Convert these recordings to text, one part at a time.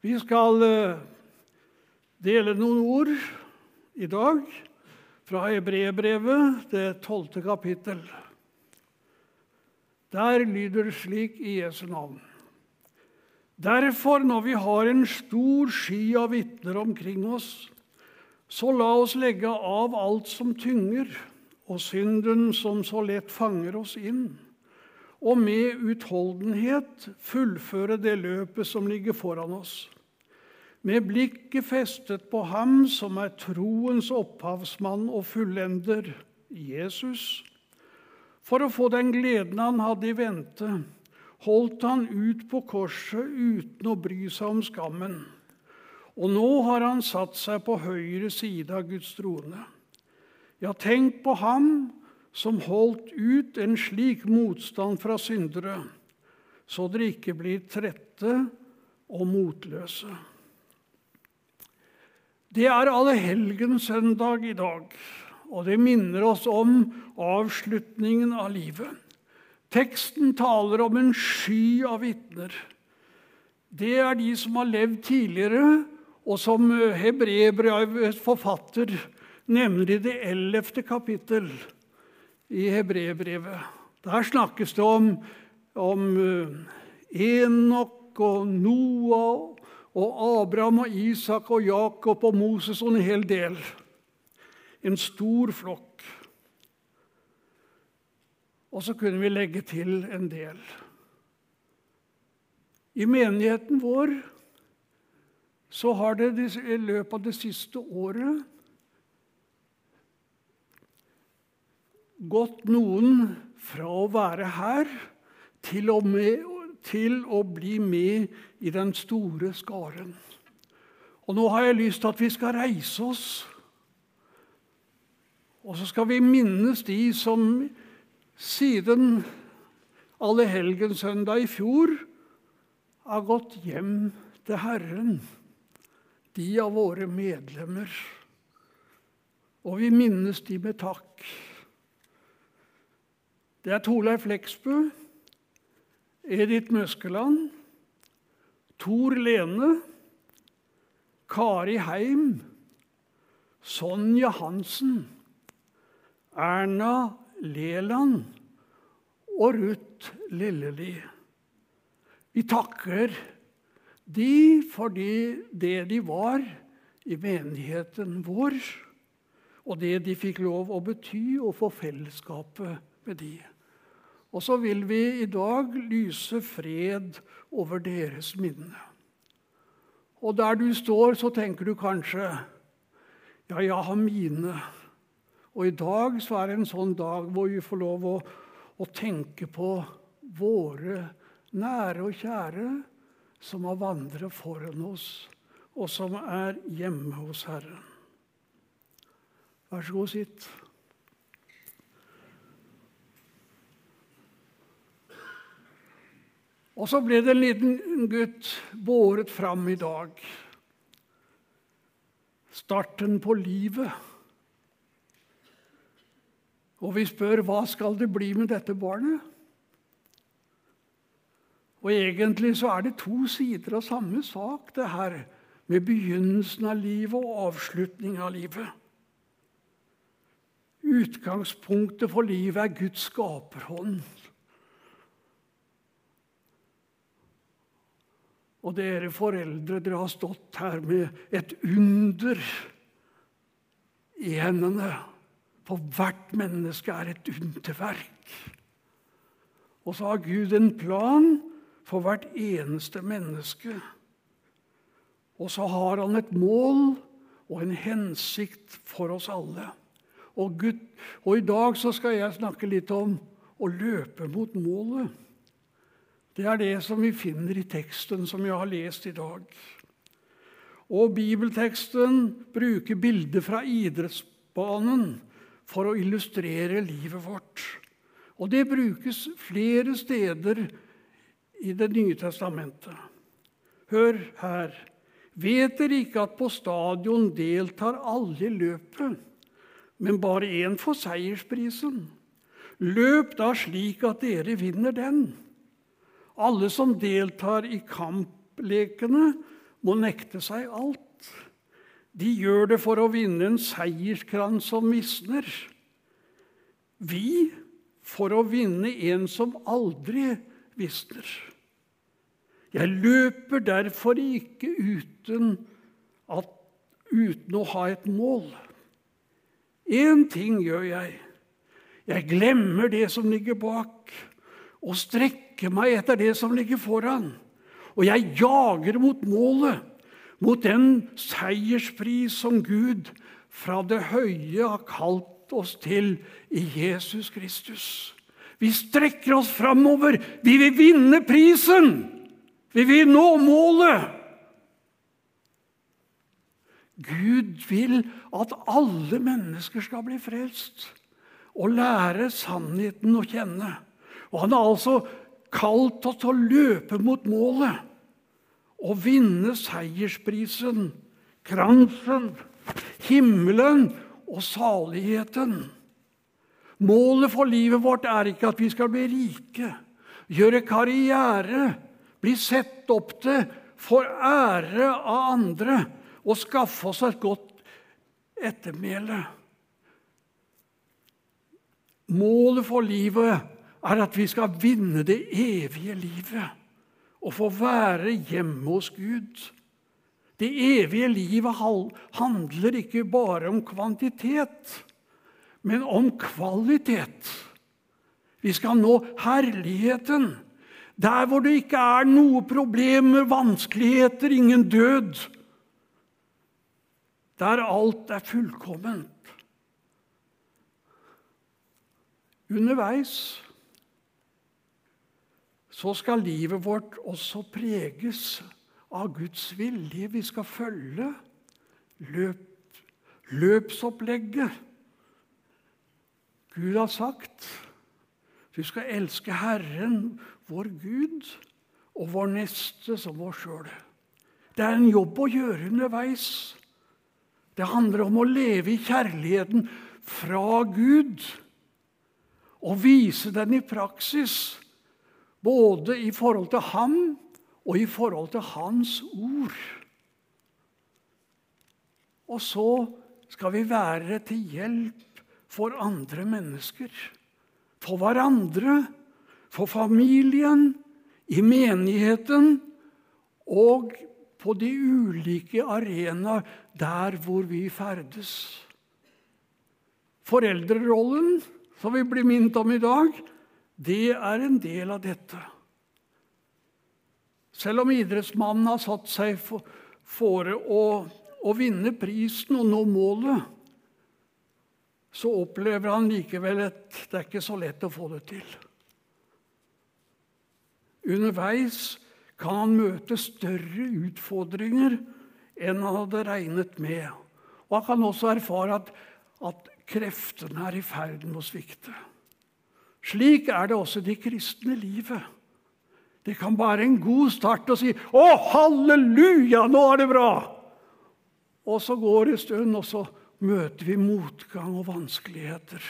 Vi skal eh, dele noen ord i dag fra Hebreerbrevet, det tolvte kapittel. Der lyder det slik i Jesu navn. Derfor, når vi har en stor sky av vitner omkring oss, så la oss legge av alt som tynger, og synden som så lett fanger oss inn, og med utholdenhet fullføre det løpet som ligger foran oss med blikket festet på ham som er troens opphavsmann og fullender, Jesus. For å få den gleden han hadde i vente, holdt han ut på korset uten å bry seg om skammen. Og nå har han satt seg på høyre side av Guds trone. Ja, tenk på ham som holdt ut en slik motstand fra syndere, så dere ikke blir trette og motløse. Det er allehelgenssøndag i dag, og det minner oss om avslutningen av livet. Teksten taler om en sky av vitner. Det er de som har levd tidligere, og som hebreerbrevets forfatter nevner i det ellevte kapittel i hebreerbrevet. Der snakkes det om, om eh, Enok og Noah og Abraham og Isak og Jakob og Moses og en hel del. En stor flokk. Og så kunne vi legge til en del. I menigheten vår så har det i løpet av det siste året gått noen fra å være her til og med til å bli med i den store skaren. Og nå har jeg lyst til at vi skal reise oss. Og så skal vi minnes de som siden allehelgenssøndag i fjor har gått hjem til Herren. De av våre medlemmer. Og vi minnes de med takk. Det er Torleif Leksbø. Edith Møskeland, Tor Lene, Kari Heim, Sonja Hansen, Erna Leland og Ruth Lilleli. Vi takker de for det de var i menigheten vår, og det de fikk lov å bety, og få fellesskapet med de. Og så vil vi i dag lyse fred over deres minne. Og der du står, så tenker du kanskje ja, jeg har mine. Og i dag så er det en sånn dag hvor vi får lov å, å tenke på våre nære og kjære som har vandret foran oss, og som er hjemme hos Herren. Vær så god, sitt. Og så ble det en liten gutt båret fram i dag. Starten på livet. Og vi spør hva skal det bli med dette barnet? Og Egentlig så er det to sider av samme sak, det her med begynnelsen av livet og avslutningen av livet. Utgangspunktet for livet er Guds skaperhånd. Og dere foreldre, dere har stått her med et under i hendene. For hvert menneske er et underverk. Og så har Gud en plan for hvert eneste menneske. Og så har han et mål og en hensikt for oss alle. Og, Gud, og i dag så skal jeg snakke litt om å løpe mot målet. Det er det som vi finner i teksten som jeg har lest i dag. Og bibelteksten bruker bilder fra idrettsbanen for å illustrere livet vårt. Og det brukes flere steder i Det nye testamentet. Hør her. Vet dere ikke at på stadion deltar alle i løpet, men bare én får seiersprisen? Løp da slik at dere vinner den. Alle som deltar i kamplekene, må nekte seg alt. De gjør det for å vinne en seierskrans som visner. Vi for å vinne en som aldri visner. Jeg løper derfor ikke uten, at, uten å ha et mål. Én ting gjør jeg. Jeg glemmer det som ligger bak, og strekker meg etter det som ligger foran. Og jeg jager mot målet, mot den seierspris som Gud fra det høye har kalt oss til i Jesus Kristus. Vi strekker oss framover. Vi vil vinne prisen! Vi vil nå målet! Gud vil at alle mennesker skal bli frelst og lære sannheten å kjenne. Og han har altså kalt oss til å løpe mot målet og vinne seiersprisen, kransen, himmelen og saligheten. Målet for livet vårt er ikke at vi skal bli rike, gjøre karriere, bli sett opp til, for ære av andre og skaffe oss et godt ettermæle. Målet for livet er at vi skal vinne det evige livet og få være hjemme hos Gud. Det evige livet handler ikke bare om kvantitet, men om kvalitet. Vi skal nå herligheten, der hvor det ikke er noe problemer, vanskeligheter, ingen død. Der alt er fullkomment. Underveis så skal livet vårt også preges av Guds vilje. Vi skal følge løp, løpsopplegget. Gud har sagt du skal elske Herren, vår Gud, og vår neste som vår sjøl. Det er en jobb å gjøre underveis. Det handler om å leve i kjærligheten fra Gud og vise den i praksis. Både i forhold til ham og i forhold til hans ord. Og så skal vi være til hjelp for andre mennesker. For hverandre, for familien, i menigheten og på de ulike arenaer der hvor vi ferdes. Foreldrerollen, som vi blir minnet om i dag, det er en del av dette. Selv om idrettsmannen har satt seg fore å, å vinne prisen og nå målet, så opplever han likevel at det er ikke så lett å få det til. Underveis kan han møte større utfordringer enn han hadde regnet med. Og han kan også erfare at, at kreftene er i ferd med å svikte. Slik er det også det kristne livet. Det kan være en god start å si 'Å, halleluja, nå er det bra!' Og så går det en stund, og så møter vi motgang og vanskeligheter.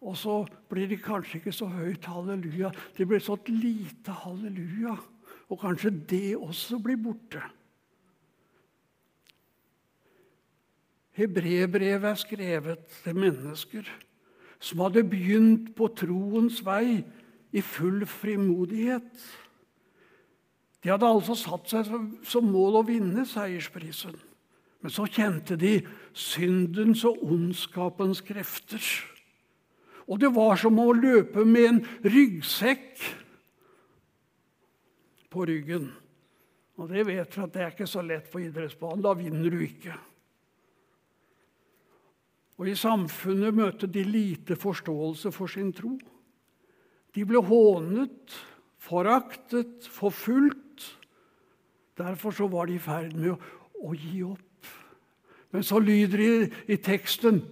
Og så blir det kanskje ikke så høyt halleluja. Det blir så lite halleluja. Og kanskje det også blir borte. Hebrebrevet er skrevet til mennesker som hadde begynt på troens vei i full frimodighet. De hadde altså satt seg som mål å vinne seiersprisen. Men så kjente de syndens og ondskapens krefter. Og det var som å løpe med en ryggsekk på ryggen. Og det vet vi at det er ikke så lett på idrettsbanen. Da vinner du ikke. Og i samfunnet møtte de lite forståelse for sin tro. De ble hånet, foraktet, forfulgt. Derfor så var de i ferd med å, å, gi opp. Men så lyder det i, teksten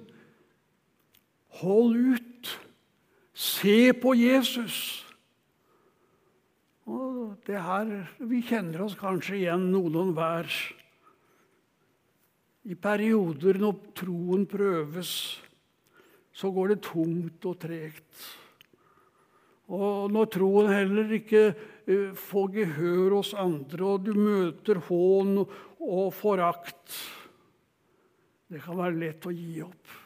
Hold ut! Se på Jesus! Og det her, Vi kjenner oss kanskje igjen, noen hver. I perioder når troen prøves, så går det tungt og tregt. Og når troen heller ikke får gehør hos andre, og du møter hån og forakt. Det kan være lett å gi opp.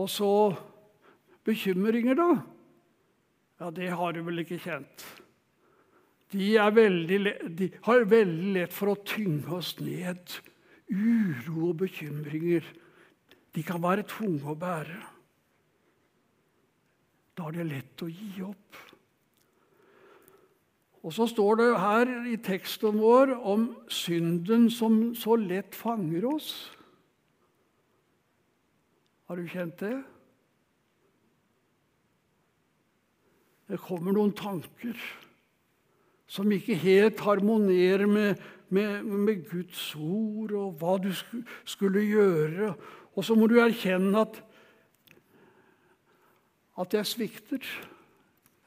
Og så bekymringer, da. Ja, det har du vel ikke kjent. De, veldig, de har veldig lett for å tynge oss ned. Uro og bekymringer. De kan være tunge å bære. Da er det lett å gi opp. Og så står det her i teksten vår om synden som så lett fanger oss. Har du kjent det? Det kommer noen tanker som ikke helt harmonerer med, med, med Guds ord og hva du skulle gjøre. Og så må du erkjenne at, at jeg svikter.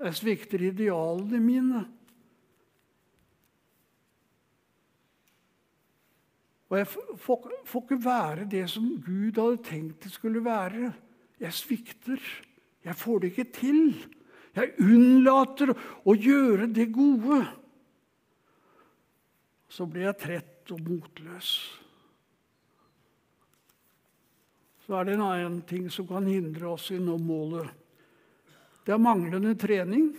Jeg svikter idealene mine. Og jeg får, får, ikke være det som Gud hadde tenkt det skulle være. Jeg svikter. Jeg får det ikke til. Jeg unnlater å gjøre det gode. Så blir jeg trett og motløs. Så er det en annen ting som kan hindre oss i å nå målet. Det er manglende trening.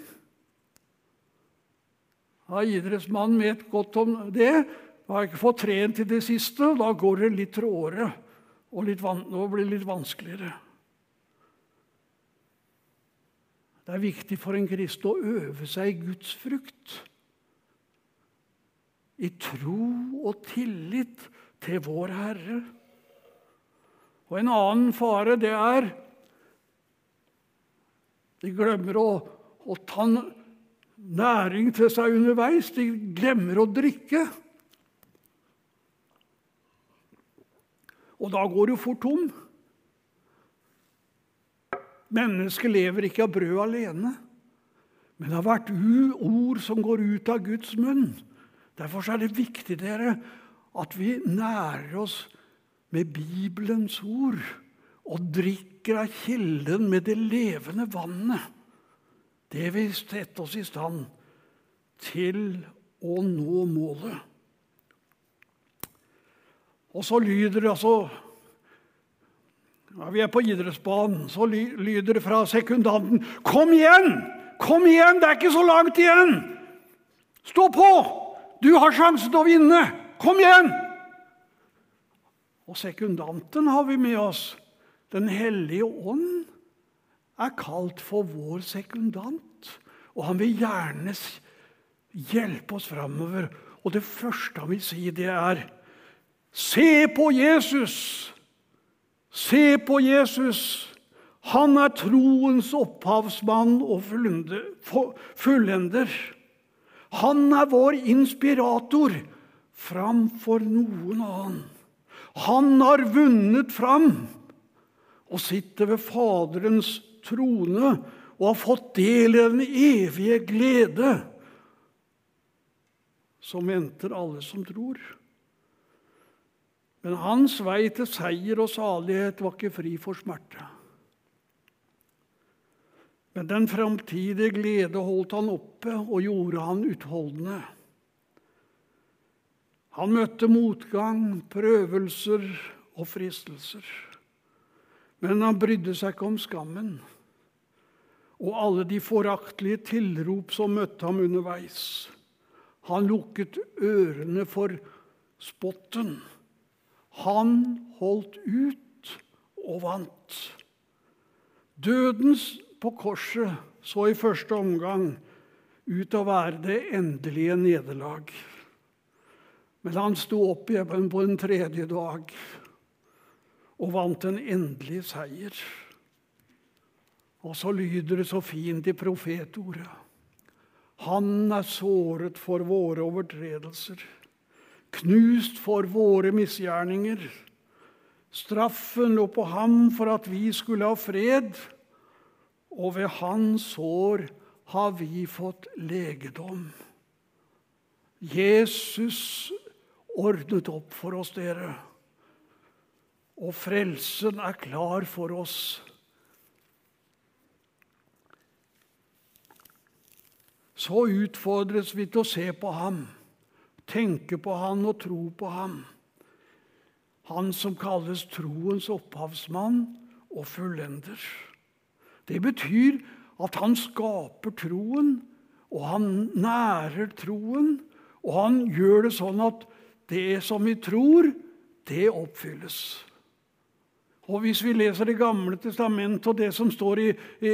Ja, idrettsmannen vet godt om det. Har ikke fått trent i det siste, da går det litt tråere og litt nå blir det litt vanskeligere. Det er viktig for en kristen å øve seg i Guds frukt. I tro og tillit til vår Herre. Og en annen fare, det er De glemmer å, å ta næring til seg underveis. De glemmer å drikke. Og da går du fort tom. Mennesket lever ikke av brød alene, men av hvert ord som går ut av Guds munn. Derfor er det viktig dere, at vi nærer oss med Bibelens ord og drikker av kilden med det levende vannet. Det vil sette oss i stand til å nå målet. Og så lyder det altså ja, Vi er på idrettsbanen. Så lyder det fra sekundanten Kom igjen! Kom igjen! Det er ikke så langt igjen! Stå på! Du har sjansen til å vinne! Kom igjen! Og sekundanten har vi med oss. Den hellige ånd er kalt for vår sekundant. Og han vil gjerne hjelpe oss framover. Og det første han vil si, det er Se på Jesus! Se på Jesus! Han er troens opphavsmann og fullender. Han er vår inspirator framfor noen annen. Han har vunnet fram og sitter ved Faderens trone og har fått del i den evige glede som venter alle som tror. Men hans vei til seier og salighet var ikke fri for smerte. Men den framtidige glede holdt han oppe og gjorde han utholdende. Han møtte motgang, prøvelser og fristelser. Men han brydde seg ikke om skammen og alle de foraktelige tilrop som møtte ham underveis. Han lukket ørene for spotten han holdt ut og vant. Døden på korset så i første omgang ut til å være det endelige nederlag. Men han sto opp igjen på en tredje dag og vant en endelig seier. Og så lyder det så fint i profetordet. Han er såret for våre overtredelser knust for våre misgjerninger. Straffen lå på ham for at vi skulle ha fred, og ved hans sår har vi fått legedom. Jesus ordnet opp for oss, dere. Og frelsen er klar for oss. så utfordres vi til å se på ham, tenke på ham og tro på ham. Han som kalles troens opphavsmann og fullender. Det betyr at han skaper troen, og han nærer troen. Og han gjør det sånn at det som vi tror, det oppfylles. Og Hvis vi leser Det gamle testamentet og det som står i, i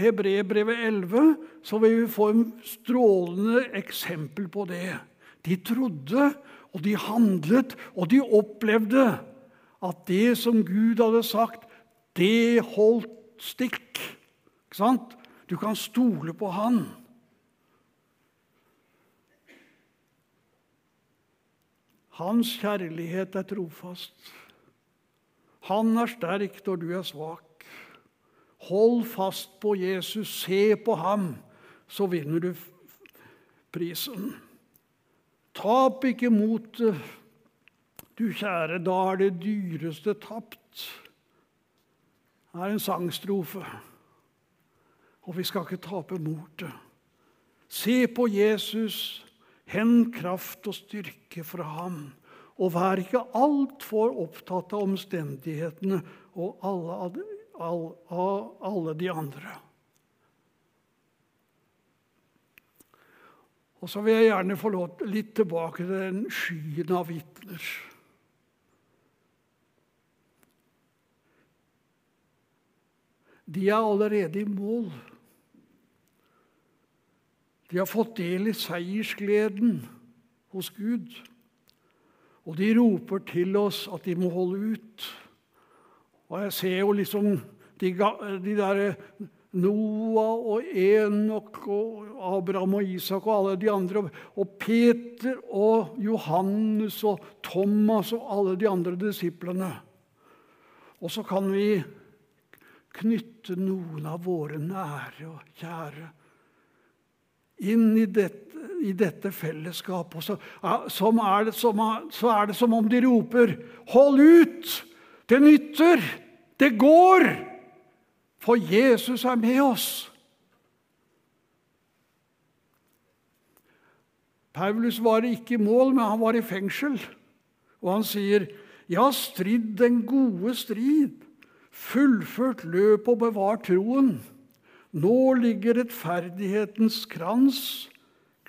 Hebrebrevet 11, så vil vi få en strålende eksempel på det. De trodde, og de handlet, og de opplevde at det som Gud hadde sagt, det holdt stikk. Ikke sant? Du kan stole på Han. Hans kjærlighet er trofast. Han er sterk når du er svak. Hold fast på Jesus, se på ham, så vinner du prisen. Tap ikke motet, du kjære, da er det dyreste tapt. Det er en sangstrofe, og vi skal ikke tape motet. Se på Jesus, hent kraft og styrke fra ham. Og vær ikke altfor opptatt av omstendighetene og alle, alle, alle de andre. Og så vil jeg gjerne få lov litt tilbake til den skyen av vitner. De er allerede i mål. De har fått del i seiersgleden hos Gud. Og de roper til oss at de må holde ut. Og jeg ser jo liksom de, de derre Noah og Enok og Abraham og Isak og alle de andre, og Peter og Johannes og Thomas og alle de andre disiplene. Og så kan vi knytte noen av våre nære og kjære inn i dette, i dette fellesskapet. Så, er det, som, så er det som om de roper 'Hold ut! Det nytter! Det går!' For Jesus er med oss. Paulus var ikke i mål, men han var i fengsel. Og han sier, 'Jeg har stridd den gode strid, fullført løpet og bevart troen.' Nå ligger rettferdighetens krans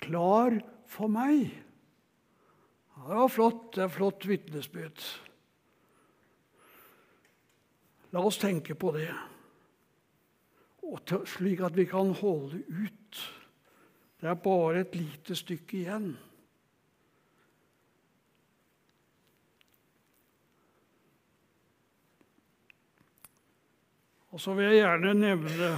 klar for meg. Ja, det var flott. Det er flott vitnesbyrd. La oss tenke på det, slik at vi kan holde ut. Det er bare et lite stykke igjen. Og så vil jeg gjerne nevne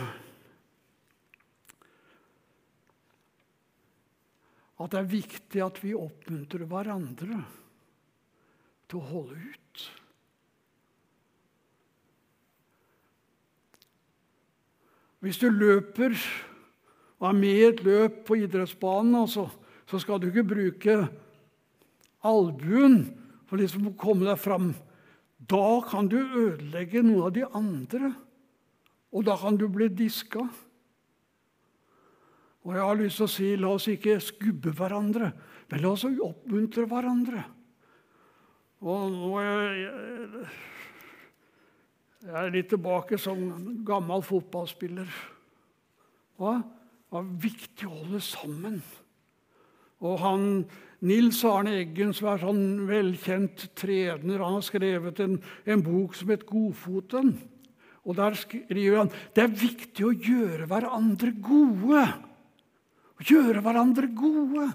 at det er viktig at vi oppmuntrer hverandre til å holde ut. Hvis du løper og er med i et løp på idrettsbanen, altså, så skal du ikke bruke albuen for liksom å komme deg fram. Da kan du ødelegge noen av de andre, og da kan du bli diska. Og jeg har lyst til å si la oss ikke skubbe hverandre, men la oss oppmuntre hverandre. Og nå er jeg, jeg er litt tilbake som gammel fotballspiller. Hva? Det var viktig å holde sammen. Og han, Nils Arne Eggen, som er sånn velkjent trener, han har skrevet en, en bok som het 'Godfoten'. Og Der skriver han det er viktig å gjøre hverandre gode gjøre hverandre gode.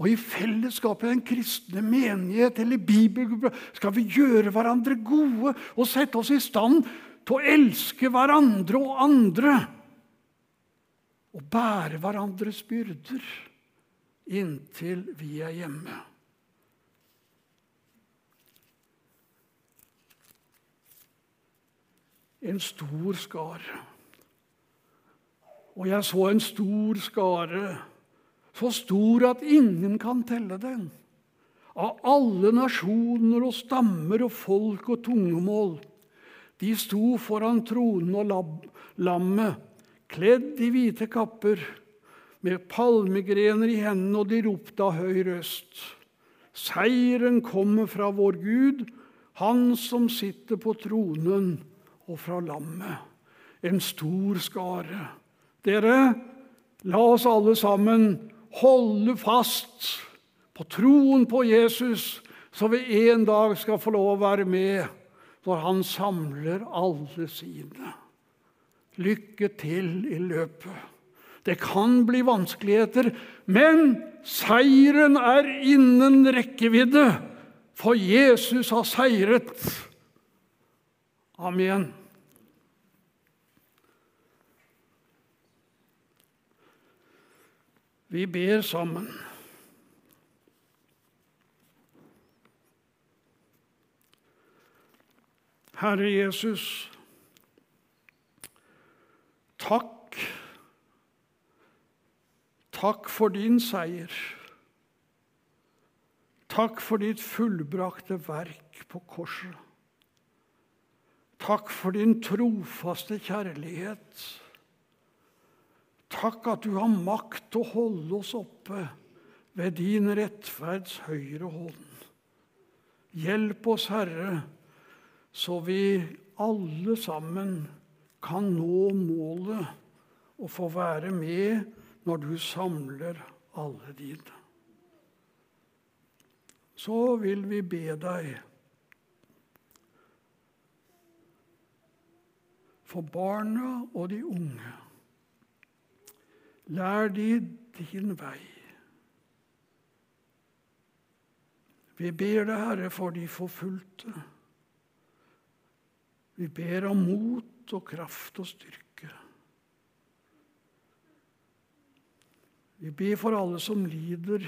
Og i fellesskapet i den kristne menighet eller bibelgruppe skal vi gjøre hverandre gode og sette oss i stand til å elske hverandre og andre. Og bære hverandres byrder inntil vi er hjemme. En stor skare. Og jeg så en stor skare, så stor at ingen kan telle den. Av alle nasjoner og stammer og folk og tungemål. De sto foran tronen og lammet, kledd i hvite kapper, med palmegrener i hendene, og de ropte av høy røst. Seieren kommer fra vår Gud, Han som sitter på tronen, og fra lammet. En stor skare. Dere, la oss alle sammen holde fast på troen på Jesus, så vi en dag skal få lov å være med når han samler alle sine. Lykke til i løpet. Det kan bli vanskeligheter, men seieren er innen rekkevidde, for Jesus har seiret. Amen. Vi ber sammen. Herre Jesus, takk. Takk for din seier. Takk for ditt fullbrakte verk på korset. Takk for din trofaste kjærlighet. Takk at du har makt til å holde oss oppe ved din rettferds høyre hånd. Hjelp oss, Herre, så vi alle sammen kan nå målet og få være med når du samler alle dine. Så vil vi be deg for barna og de unge. Lær de din vei. Vi ber deg, Herre, for de forfulgte. Vi ber om mot og kraft og styrke. Vi ber for alle som lider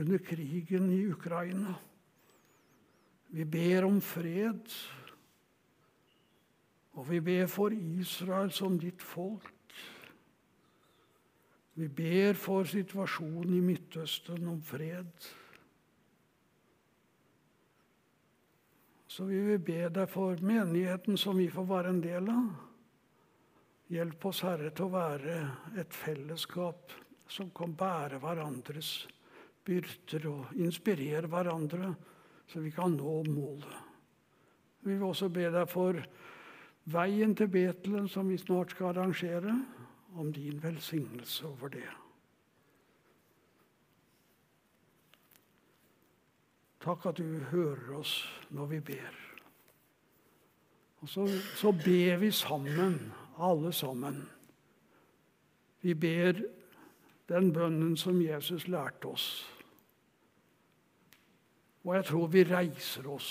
under krigen i Ukraina. Vi ber om fred, og vi ber for Israel som ditt folk. Vi ber for situasjonen i Midtøsten om fred. Så vi vil be deg for menigheten som vi får være en del av. Hjelp oss, Herre, til å være et fellesskap som kan bære hverandres byrder og inspirere hverandre, så vi kan nå målet. Vi vil også be deg for veien til Betelen, som vi snart skal arrangere, om din velsignelse over det. Takk at du hører oss når vi ber. Og så, så ber vi sammen, alle sammen. Vi ber den bønnen som Jesus lærte oss. Og jeg tror vi reiser oss.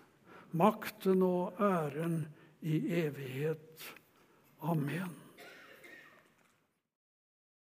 makten og æren i evighet. Amen.